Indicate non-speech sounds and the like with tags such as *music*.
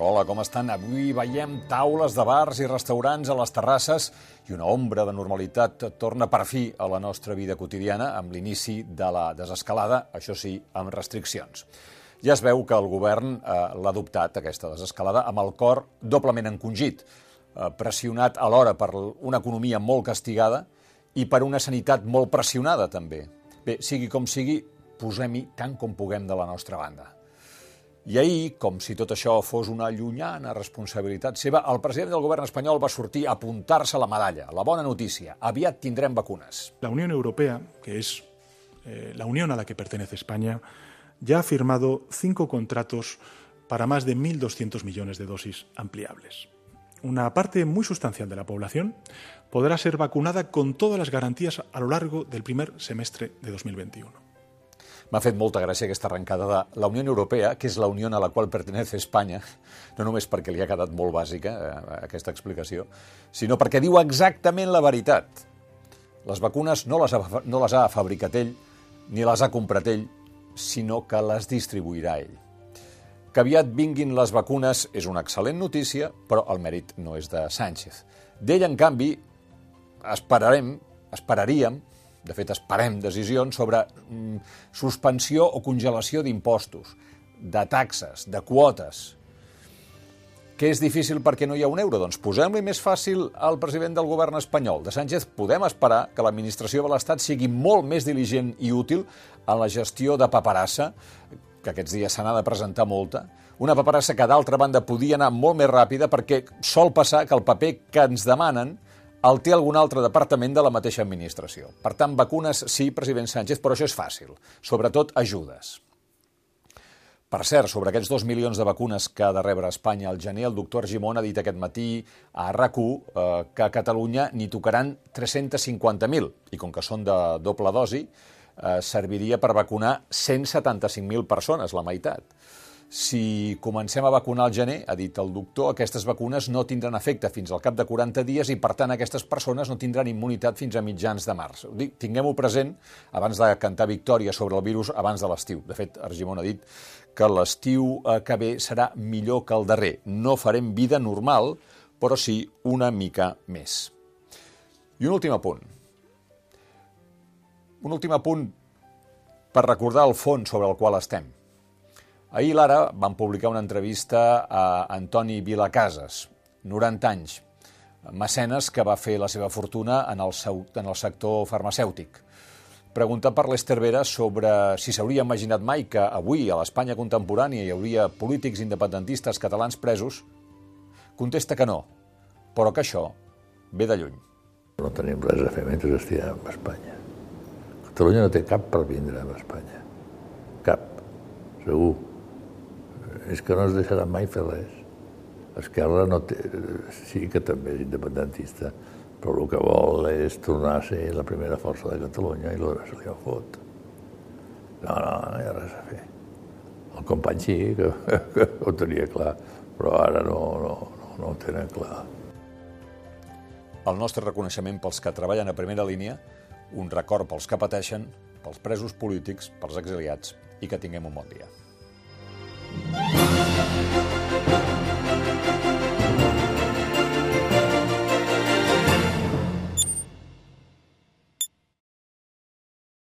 Hola, com estan? Avui veiem taules de bars i restaurants a les terrasses i una ombra de normalitat torna per fi a la nostra vida quotidiana amb l'inici de la desescalada, això sí, amb restriccions. Ja es veu que el govern eh, l'ha adoptat, aquesta desescalada, amb el cor doblement encongit, eh, pressionat alhora per una economia molt castigada i per una sanitat molt pressionada, també. Bé, sigui com sigui, posem-hi tant com puguem de la nostra banda. I ahir, com si tot això fos una llunyana responsabilitat seva, el president del govern espanyol va sortir a apuntar-se la medalla. La bona notícia, aviat tindrem vacunes. La Unión Europea, que es eh, la unión a la que pertenece España, ya ha firmado cinco contratos para más de 1.200 millones de dosis ampliables. Una parte muy sustancial de la población podrá ser vacunada con todas las garantías a lo largo del primer semestre de 2021. M'ha fet molta gràcia aquesta arrencada de la Unió Europea, que és la unió a la qual pertenece Espanya, *laughs* no només perquè li ha quedat molt bàsica eh, aquesta explicació, sinó perquè diu exactament la veritat. Les vacunes no les, ha, no les ha fabricat ell, ni les ha comprat ell, sinó que les distribuirà ell. Que aviat vinguin les vacunes és una excel·lent notícia, però el mèrit no és de Sánchez. D'ell, en canvi, esperarem, esperaríem de fet, esperem decisions sobre mm, suspensió o congelació d'impostos, de taxes, de quotes. Què és difícil perquè no hi ha un euro? Doncs posem-li més fàcil al president del govern espanyol. De Sánchez podem esperar que l'administració de l'Estat sigui molt més diligent i útil en la gestió de paperassa, que aquests dies se n'ha de presentar molta, una paperassa que d'altra banda podia anar molt més ràpida perquè sol passar que el paper que ens demanen el té algun altre departament de la mateixa administració. Per tant, vacunes sí, president Sánchez, però això és fàcil. Sobretot ajudes. Per cert, sobre aquests dos milions de vacunes que ha de rebre Espanya al gener, el doctor Argimon ha dit aquest matí a rac eh, que a Catalunya n'hi tocaran 350.000, i com que són de doble dosi, eh, serviria per vacunar 175.000 persones, la meitat. Si comencem a vacunar al gener, ha dit el doctor, aquestes vacunes no tindran efecte fins al cap de 40 dies i, per tant, aquestes persones no tindran immunitat fins a mitjans de març. Tinguem-ho present abans de cantar victòria sobre el virus abans de l'estiu. De fet, Argimon ha dit que l'estiu eh, que ve serà millor que el darrer. No farem vida normal, però sí una mica més. I un últim apunt. Un últim apunt per recordar el fons sobre el qual estem. Ahir l'Ara van publicar una entrevista a Antoni Vilacases, 90 anys, mecenes que va fer la seva fortuna en el, seu, en el sector farmacèutic. Pregunta per l'Ester Vera sobre si s'hauria imaginat mai que avui a l'Espanya contemporània hi hauria polítics independentistes catalans presos, contesta que no, però que això ve de lluny. No tenim res a fer mentre estiguem a Espanya. Catalunya no té cap per vindre a Espanya. Cap, segur és que no es deixarà mai fer res. Esquerra no té, sí que també és independentista, però el que vol és tornar a ser la primera força de Catalunya i l'hora se li ho fot. No, no, no hi ha res a fer. El company sí, que, que ho tenia clar, però ara no, no, no, no ho tenen clar. El nostre reconeixement pels que treballen a primera línia, un record pels que pateixen, pels presos polítics, pels exiliats, i que tinguem un bon dia.